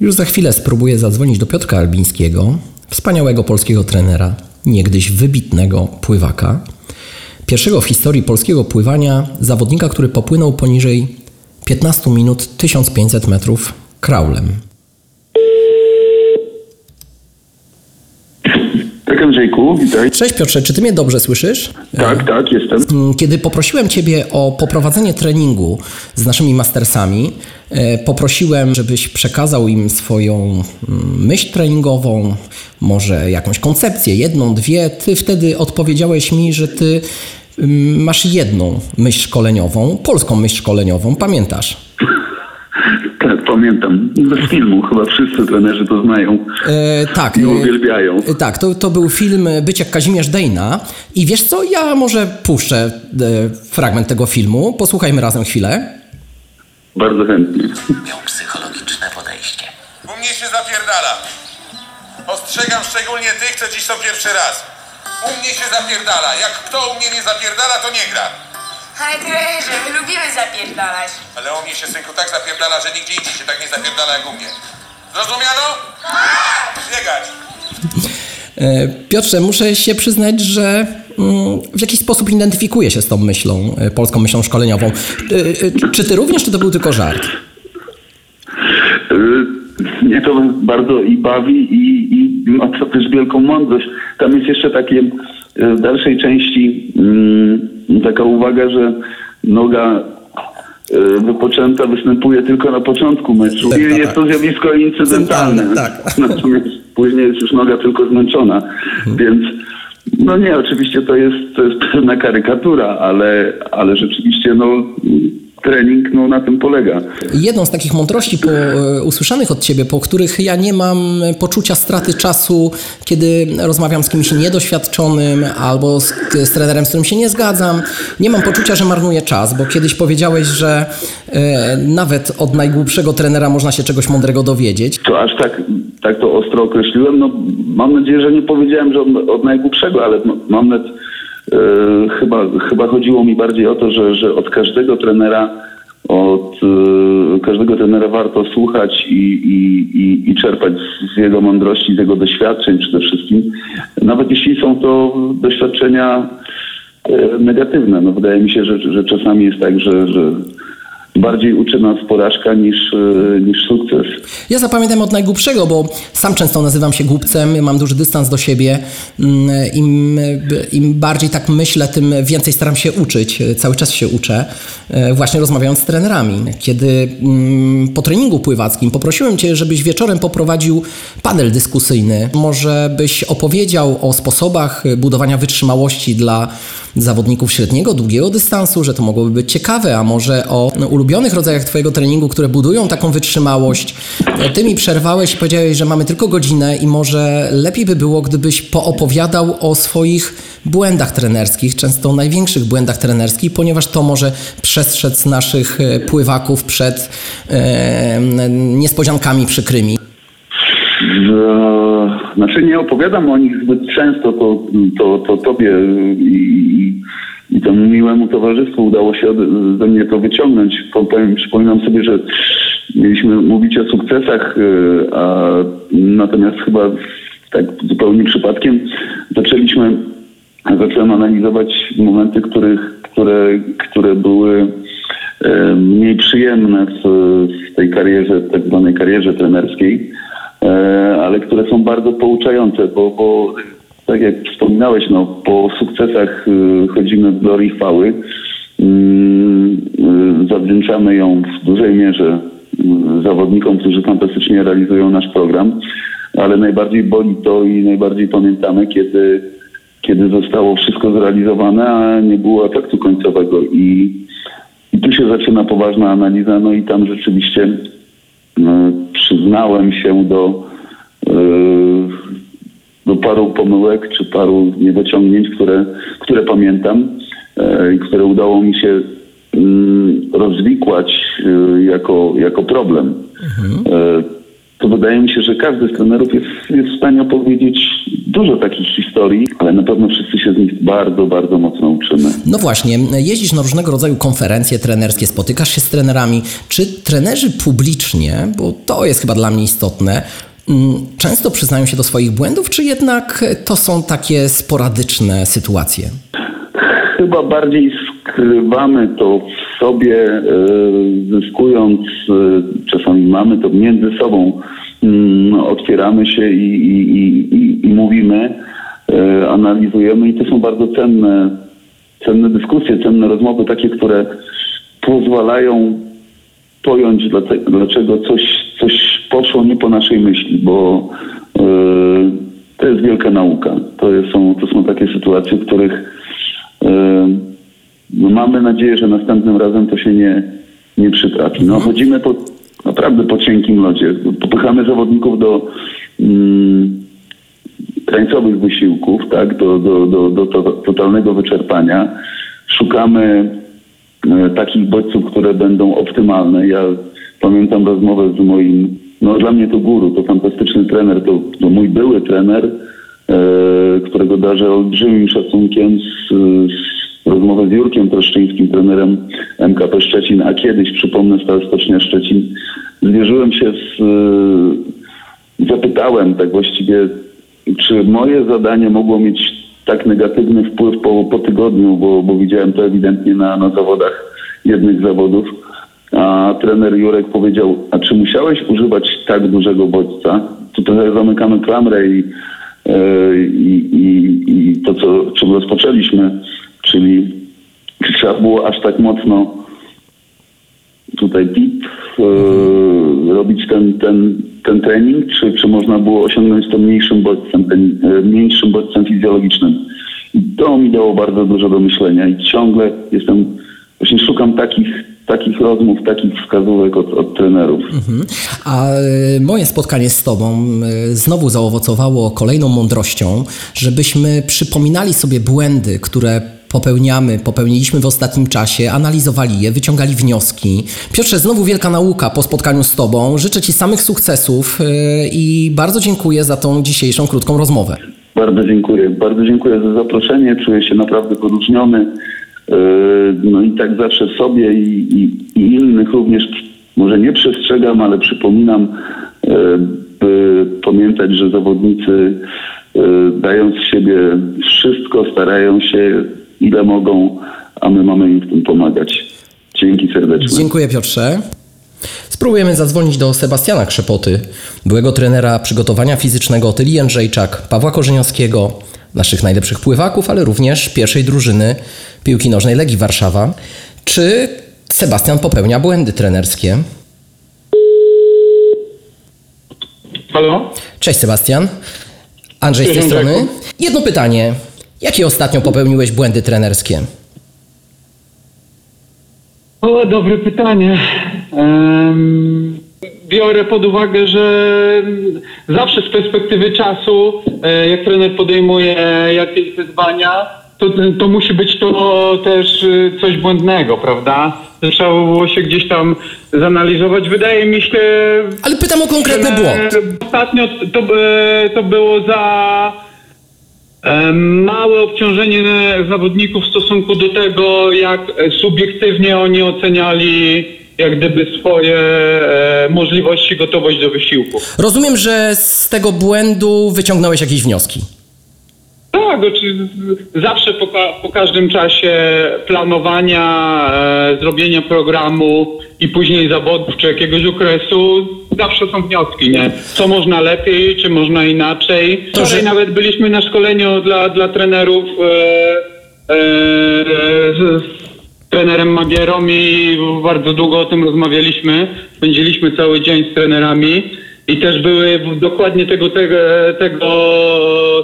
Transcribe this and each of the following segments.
Już za chwilę spróbuję zadzwonić do Piotra Albińskiego, wspaniałego polskiego trenera, niegdyś wybitnego pływaka. Pierwszego w historii polskiego pływania zawodnika, który popłynął poniżej 15 minut 1500 metrów kraulem. Andrzejku, witaj. Cześć Piotrze, czy ty mnie dobrze słyszysz? Tak, tak, jestem. Mm, Kiedy poprosiłem Ciebie o poprowadzenie treningu z naszymi mastersami, e, poprosiłem, żebyś przekazał im swoją mm, myśl treningową, może jakąś koncepcję, jedną, dwie. Ty wtedy odpowiedziałeś mi, że Ty mm, masz jedną myśl szkoleniową, polską myśl szkoleniową, pamiętasz? Pamiętam. Z filmu chyba wszyscy trenerzy to znają E, tak. i e, uwielbiają. E, Tak, to, to był film Być jak Kazimierz Dejna. I wiesz co, ja może puszczę e, fragment tego filmu. Posłuchajmy razem chwilę. Bardzo chętnie. miał psychologiczne podejście. U mnie się zapierdala. Ostrzegam szczególnie tych, co dziś są pierwszy raz. U mnie się zapierdala. Jak kto u mnie nie zapierdala, to nie gra. Ale trenerze, my lubimy zapierdalać. Ale u mnie się synku tak zapierdala, że nigdzie indziej się tak nie zapierdala jak u mnie. Zrozumiano? Biegać. E, Piotrze, muszę się przyznać, że mm, w jakiś sposób identyfikuję się z tą myślą, e, polską myślą szkoleniową. E, Czy ty również, czy to był tylko żart? Mnie to bardzo i bawi i, i ma to też wielką mądrość. Tam jest jeszcze takie w dalszej części mm, taka uwaga, że noga y, wypoczęta występuje tylko na początku meczu. Tak, I jest to tak. zjawisko incydentalne. Tak. Natomiast później jest już noga tylko zmęczona. Więc no nie, oczywiście to jest, to jest pewna karykatura, ale, ale rzeczywiście no, trening no, na tym polega. Jedną z takich mądrości po, e, usłyszanych od ciebie, po których ja nie mam poczucia straty czasu, kiedy rozmawiam z kimś niedoświadczonym albo z, z trenerem, z którym się nie zgadzam, nie mam poczucia, że marnuję czas, bo kiedyś powiedziałeś, że e, nawet od najgłupszego trenera można się czegoś mądrego dowiedzieć. To aż tak, tak to ostro określiłem. No, mam nadzieję, że nie powiedziałem, że od, od najgłupszego, ale no, mam nawet, e, chyba, chyba chodziło mi bardziej o to, że, że od każdego trenera od e, każdego trenera warto słuchać i, i, i, czerpać z, z jego mądrości, z jego doświadczeń przede wszystkim. Nawet jeśli są to doświadczenia e, negatywne. No, wydaje mi się, że, że czasami jest tak, że, że bardziej uczy nas porażka niż, e, niż sukces. Ja zapamiętam od najgłupszego, bo sam często nazywam się głupcem, mam duży dystans do siebie. Mm, Im, Im bardziej tak myślę, tym więcej staram się uczyć. Cały czas się uczę, e, właśnie rozmawiając z trenerami. Kiedy mm, po treningu pływackim poprosiłem Cię, żebyś wieczorem poprowadził panel dyskusyjny. Może byś opowiedział o sposobach budowania wytrzymałości dla zawodników średniego, długiego dystansu, że to mogłoby być ciekawe, a może o ulubionych rodzajach Twojego treningu, które budują taką wytrzymałość. Ty mi przerwałeś i powiedziałeś, że mamy tylko godzinę i może lepiej by było, gdybyś poopowiadał o swoich błędach trenerskich, często największych błędach trenerskich, ponieważ to może przestrzec naszych e, pływaków przed e, niespodziankami przykrymi. Znaczy nie opowiadam o nich zbyt często, to, to, to tobie i, i temu miłemu towarzystwu udało się ze mnie to wyciągnąć. Powiem, przypominam sobie, że mieliśmy mówić o sukcesach, y, a natomiast chyba tak zupełnie przypadkiem zaczęliśmy, zacząłem analizować momenty, których, które, które były e, mniej przyjemne w, w tej karierze, tak zwanej karierze trenerskiej, e, ale które są bardzo pouczające, bo, bo tak jak wspominałeś, no, po sukcesach y, chodzimy w glorii chwały. Mm, y, Zawdzięczamy ją w dużej mierze y, zawodnikom, którzy fantastycznie realizują nasz program, ale najbardziej boli to i najbardziej pamiętamy, kiedy, kiedy zostało wszystko zrealizowane, a nie było efektu końcowego. I, i tu się zaczyna poważna analiza, no i tam rzeczywiście no, przyznałem się do, yy, do paru pomyłek czy paru niedociągnięć, które, które pamiętam e, i które udało mi się mm, rozwikłać e, jako, jako problem. E, to wydaje mi się, że każdy z trenerów jest, jest w stanie opowiedzieć dużo takich historii, ale na pewno wszyscy się z nich bardzo, bardzo mocno uczymy. No właśnie, jeździsz na różnego rodzaju konferencje trenerskie, spotykasz się z trenerami. Czy trenerzy publicznie, bo to jest chyba dla mnie istotne, często przyznają się do swoich błędów, czy jednak to są takie sporadyczne sytuacje? Chyba bardziej skrywamy to w sobie, e, zyskując, e, czasami mamy to między sobą, mm, otwieramy się i, i, i, i mówimy, e, analizujemy i to są bardzo cenne, cenne dyskusje, cenne rozmowy, takie, które pozwalają pojąć, dlaczego coś, coś poszło nie po naszej myśli, bo to jest wielka nauka. To, są, to są takie sytuacje, w których no mamy nadzieję, że następnym razem to się nie, nie przytrafi. No, chodzimy po, naprawdę po cienkim lodzie. Popychamy zawodników do mm, krańcowych wysiłków, tak, do, do, do, do to, totalnego wyczerpania. Szukamy e, takich bodźców, które będą optymalne. Ja pamiętam rozmowę z moim, no dla mnie to guru, to fantastyczny trener, to, to mój były trener, e, którego darzę olbrzymim szacunkiem z, z rozmowę z Jurkiem Troszczyńskim, trenerem MKP Szczecin, a kiedyś, przypomnę, Stal Stocznia Szczecin, zwierzyłem się z... Zapytałem tak właściwie, czy moje zadanie mogło mieć tak negatywny wpływ po, po tygodniu, bo, bo widziałem to ewidentnie na, na zawodach jednych zawodów. A trener Jurek powiedział, a czy musiałeś używać tak dużego bodźca? Tu trochę zamykamy klamrę i, e, i, i, i to, co, czym rozpoczęliśmy, Czyli czy trzeba było aż tak mocno tutaj PIP yy, robić ten, ten, ten trening, czy, czy można było osiągnąć to mniejszym bodźcem, ten, yy, mniejszym bodźcem fizjologicznym. I to mi dało bardzo dużo do myślenia i ciągle jestem, właśnie szukam takich takich rozmów, takich wskazówek od, od trenerów. Mhm. A moje spotkanie z Tobą znowu zaowocowało kolejną mądrością, żebyśmy przypominali sobie błędy, które popełniamy, popełniliśmy w ostatnim czasie, analizowali je, wyciągali wnioski. Piotrze, znowu wielka nauka po spotkaniu z Tobą. Życzę Ci samych sukcesów y, i bardzo dziękuję za tą dzisiejszą krótką rozmowę. Bardzo dziękuję. Bardzo dziękuję za zaproszenie. Czuję się naprawdę wyróżniony. Y, no i tak zawsze sobie i, i, i innych również może nie przestrzegam, ale przypominam, y, by pamiętać, że zawodnicy dając z siebie wszystko, starają się ile mogą, a my mamy im w tym pomagać. Dzięki serdecznie. Dziękuję Piotrze. Spróbujemy zadzwonić do Sebastiana Krzepoty, byłego trenera przygotowania fizycznego Tyli Jędrzejczak, Pawła Korzeniowskiego, naszych najlepszych pływaków, ale również pierwszej drużyny piłki nożnej Legii Warszawa. Czy Sebastian popełnia błędy trenerskie? Halo? Cześć Sebastian. Andrzej z tej strony. Jedno pytanie. Jakie ostatnio popełniłeś błędy trenerskie? O, dobre pytanie. Um, biorę pod uwagę, że zawsze z perspektywy czasu, e, jak trener podejmuje jakieś wyzwania, to, to musi być to też e, coś błędnego, prawda? Trzeba było się gdzieś tam zanalizować. Wydaje mi się... Ale pytam o konkretny błąd. Ostatnio to, to było za Małe obciążenie zawodników w stosunku do tego, jak subiektywnie oni oceniali jak gdyby swoje e, możliwości, gotowość do wysiłku. Rozumiem, że z tego błędu wyciągnąłeś jakieś wnioski. Tak, zawsze po, po każdym czasie planowania, e, zrobienia programu i później zawodów czy jakiegoś okresu zawsze są wnioski, nie? Co można lepiej, czy można inaczej. Wczoraj że... nawet byliśmy na szkoleniu dla, dla trenerów e, e, z trenerem Magierą i bardzo długo o tym rozmawialiśmy. Spędziliśmy cały dzień z trenerami. I też były dokładnie tego, tego, tego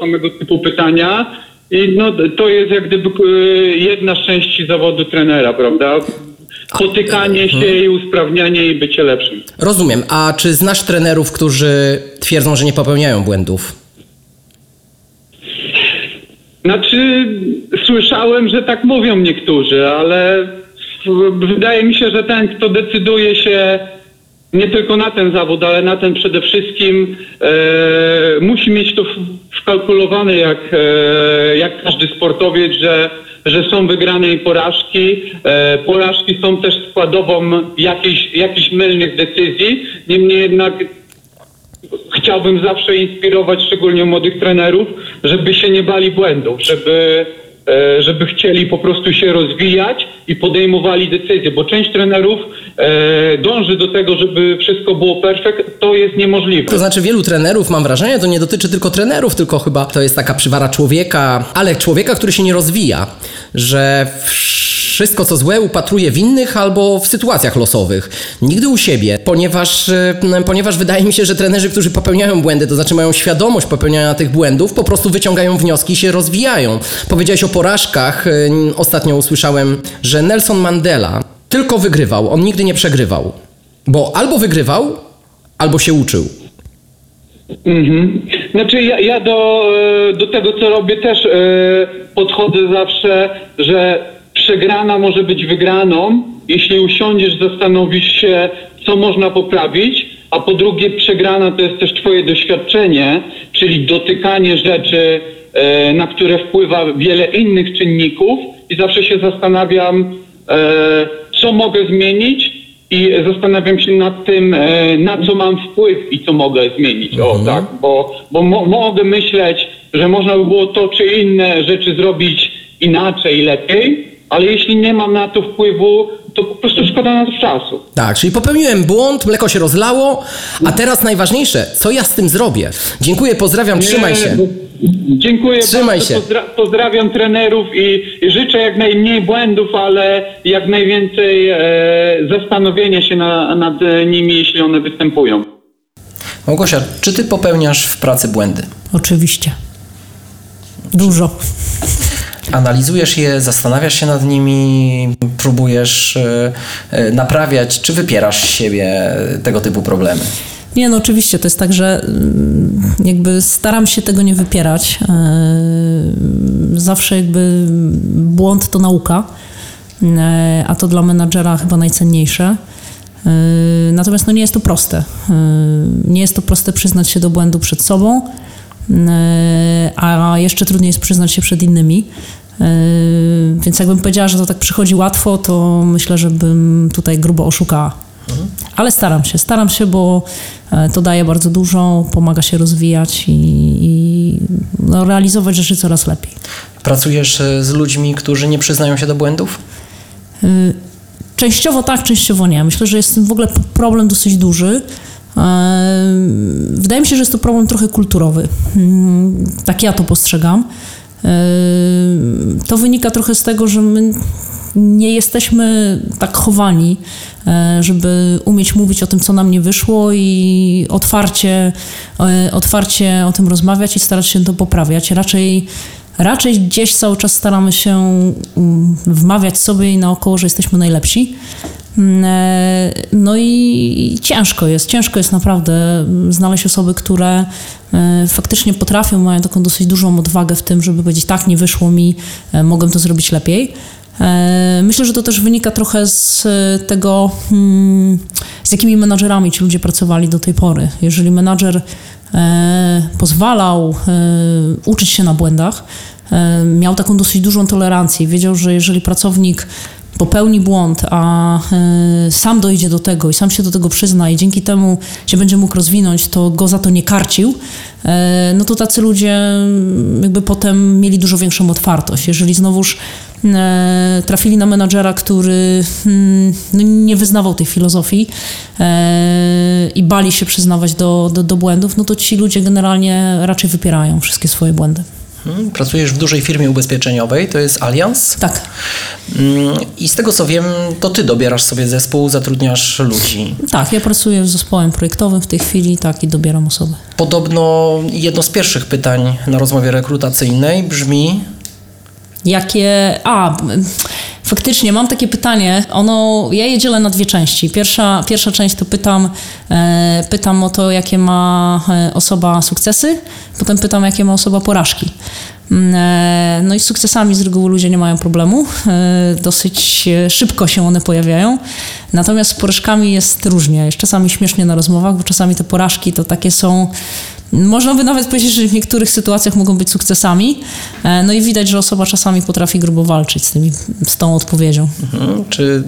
samego typu pytania. I no, to jest jak gdyby e, jedna z części zawodu trenera, prawda? Potykanie się i usprawnianie i bycie lepszym. Rozumiem. A czy znasz trenerów, którzy twierdzą, że nie popełniają błędów? Znaczy, słyszałem, że tak mówią niektórzy, ale wydaje mi się, że ten, kto decyduje się nie tylko na ten zawód, ale na ten przede wszystkim e, musi mieć to wkalkulowane jak, e, jak każdy sportowiec, że, że są wygrane i porażki. E, porażki są też składową jakichś, jakichś mylnych decyzji. Niemniej jednak chciałbym zawsze inspirować szczególnie młodych trenerów, żeby się nie bali błędów, żeby, żeby chcieli po prostu się rozwijać i podejmowali decyzje, bo część trenerów e, dąży do tego, żeby wszystko było perfekt, to jest niemożliwe. To znaczy wielu trenerów, mam wrażenie, to nie dotyczy tylko trenerów, tylko chyba to jest taka przywara człowieka, ale człowieka, który się nie rozwija, że wszystko co złe upatruje w innych albo w sytuacjach losowych, nigdy u siebie, ponieważ, e, ponieważ wydaje mi się, że trenerzy, którzy popełniają błędy, to znaczy mają świadomość popełniania tych błędów, po prostu wyciągają wnioski i się rozwijają. Powiedziałeś o porażkach, e, ostatnio usłyszałem, że Nelson Mandela tylko wygrywał, on nigdy nie przegrywał, bo albo wygrywał, albo się uczył. Mhm. Znaczy ja, ja do, e, do tego, co robię też e, podchodzę zawsze, że przegrana może być wygraną, jeśli usiądziesz, zastanowisz się, co można poprawić, a po drugie przegrana to jest też twoje doświadczenie, czyli dotykanie rzeczy, na które wpływa wiele innych czynników i zawsze się zastanawiam, e, co mogę zmienić i zastanawiam się nad tym, e, na co mam wpływ i co mogę zmienić. O tak, bo, bo mo- mogę myśleć, że można by było to czy inne rzeczy zrobić inaczej, lepiej, ale jeśli nie mam na to wpływu, to po prostu szkoda na to czasu. Tak, czyli popełniłem błąd, mleko się rozlało, a teraz najważniejsze, co ja z tym zrobię? Dziękuję, pozdrawiam, trzymaj się. Nie, Dziękuję Trzymaj bardzo, się. Pozdra- pozdrawiam trenerów i, i życzę jak najmniej błędów, ale jak najwięcej e, zastanowienia się na, nad nimi, jeśli one występują. Małgosia, czy ty popełniasz w pracy błędy? Oczywiście. Dużo. Analizujesz je, zastanawiasz się nad nimi, próbujesz e, e, naprawiać, czy wypierasz z siebie e, tego typu problemy? Nie, no oczywiście to jest tak, że mm, jakby staram się tego nie wypierać. Yy, Zawsze jakby błąd to nauka, yy, a to dla menadżera chyba najcenniejsze. Yy, Natomiast no nie jest to proste. Nie jest to proste przyznać się do błędu przed sobą, a jeszcze trudniej jest przyznać się przed innymi. Yy, Więc jakbym powiedziała, że to tak przychodzi łatwo, to myślę, że bym tutaj grubo oszukała. Ale staram się, staram się, bo e, to daje bardzo dużo, pomaga się rozwijać i, i no, realizować rzeczy coraz lepiej. Pracujesz e, z ludźmi, którzy nie przyznają się do błędów? Częściowo tak, częściowo nie. Myślę, że jest w ogóle problem dosyć duży. Wydaje mi się, że jest to problem trochę kulturowy. Mm, Tak ja to postrzegam. To wynika trochę z tego, że my nie jesteśmy tak chowani, e, żeby umieć mówić o tym, co nam nie wyszło i otwarcie, e, otwarcie o tym rozmawiać i starać się to poprawiać. Raczej Raczej gdzieś cały czas staramy się mm, wmawiać sobie i naokoło, że jesteśmy najlepsi. Mm, e, No i ciężko jest, ciężko jest naprawdę mm, znaleźć osoby, które e, faktycznie potrafią, mają taką dosyć dużą odwagę w tym, żeby powiedzieć tak, nie wyszło mi, e, mogłem to zrobić lepiej. Myślę, że to też wynika trochę z tego, mm, z jakimi menadżerami ci ludzie pracowali do tej pory. Jeżeli menadżer pozwalał uczyć się na błędach, miał taką dosyć dużą tolerancję. Wiedział, że jeżeli pracownik popełni błąd, a e, sam dojdzie do tego i sam się do tego przyzna i dzięki temu się będzie mógł rozwinąć, to go za to nie karcił, e, no to tacy ludzie mm, jakby potem mieli dużo większą otwartość. Jeżeli znowuż e, trafili na menadżera, który mm, no, nie wyznawał tej filozofii i bali się przyznawać do, do, do błędów, no to ci ludzie generalnie raczej wypierają wszystkie swoje błędy. Hmm, Pracujesz w dużej firmie ubezpieczeniowej, to jest Allianz. Tak. Mm, I z tego co wiem, to ty dobierasz sobie zespół, zatrudniasz ludzi. Tak, ja pracuję z zespołem projektowym w tej chwili, tak, i dobieram osoby. Podobno jedno z pierwszych pytań na rozmowie rekrutacyjnej brzmi: Jakie. A, Faktycznie, mam takie pytanie. Ono, ja je dzielę na dwie części. Pierwsza, pierwsza część to pytam, e, pytam o to, jakie ma e, osoba sukcesy, potem pytam, jakie ma osoba porażki. Mm, e, No i z sukcesami z reguły ludzie nie mają problemu. E, Dosyć szybko się one pojawiają. Natomiast z porażkami jest różnie. Jest czasami śmiesznie na rozmowach, bo czasami te porażki to takie są. Można by nawet powiedzieć, że w niektórych sytuacjach mogą być sukcesami. E, No i widać, że osoba czasami potrafi grubo walczyć z, tymi, z tą odpowiedzią. Mhm. Czy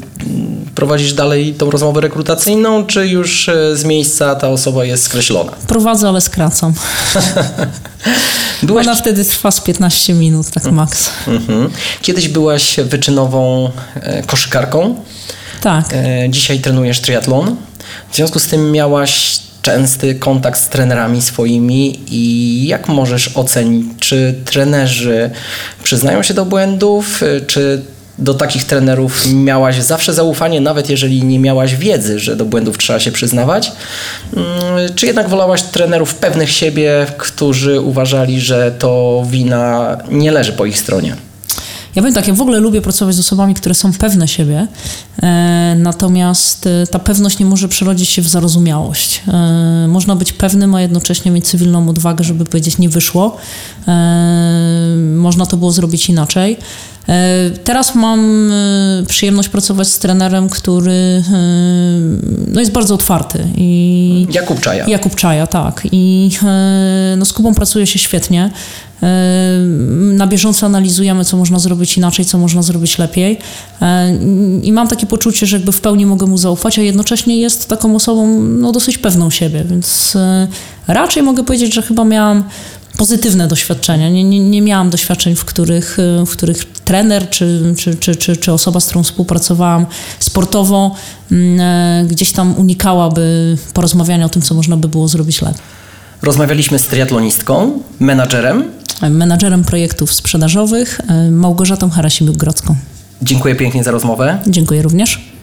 prowadzisz dalej tą rozmowę rekrutacyjną, czy już e, z miejsca ta osoba jest skreślona? Prowadzę, ale skracam. Byłaś, Ona wtedy trwa z 15 minut, tak maks. mhm. Kiedyś byłaś wyczynową e, koszykarką, Tak. dzisiaj trenujesz triatlon. W związku z tym miałaś częsty kontakt z trenerami swoimi i jak możesz ocenić, czy trenerzy przyznają się do błędów, e, czy do takich trenerów miałaś zawsze zaufanie, nawet jeżeli nie miałaś wiedzy, że do błędów trzeba się przyznawać? Mm, Czy jednak wolałaś trenerów pewnych siebie, którzy uważali, że to wina nie leży po ich stronie? Ja powiem tak, ja w ogóle lubię pracować z osobami, które są pewne siebie, e, natomiast e, ta pewność nie może przerodzić się w zarozumiałość. E, można być pewnym, a jednocześnie mieć cywilną odwagę, żeby powiedzieć nie wyszło. Można to było zrobić inaczej. Teraz mam przyjemność pracować z trenerem, który no jest bardzo otwarty i Jakub Czaja. Jakub Czaja, tak. I no, z Kubą pracuje się świetnie. Na bieżąco analizujemy, co można zrobić inaczej, co można zrobić lepiej. I mam takie poczucie, że jakby w pełni mogę mu zaufać, a jednocześnie jest taką osobą no, dosyć pewną siebie, więc e, raczej mogę powiedzieć, że chyba miałam pozytywne doświadczenia. Nie, nie, nie miałam doświadczeń, w których, e, w których trener czy, czy, czy, czy, czy osoba, z którą współpracowałam sportowo, mm, e, gdzieś tam unikałaby porozmawiania o tym, co można by było zrobić lepiej. Rozmawialiśmy z triatlonistką, menadżerem. Menadżerem projektów sprzedażowych e, Małgorzatą Harasimiuk-Grodzką. Dziękuję pięknie za rozmowę. Dziękuję również.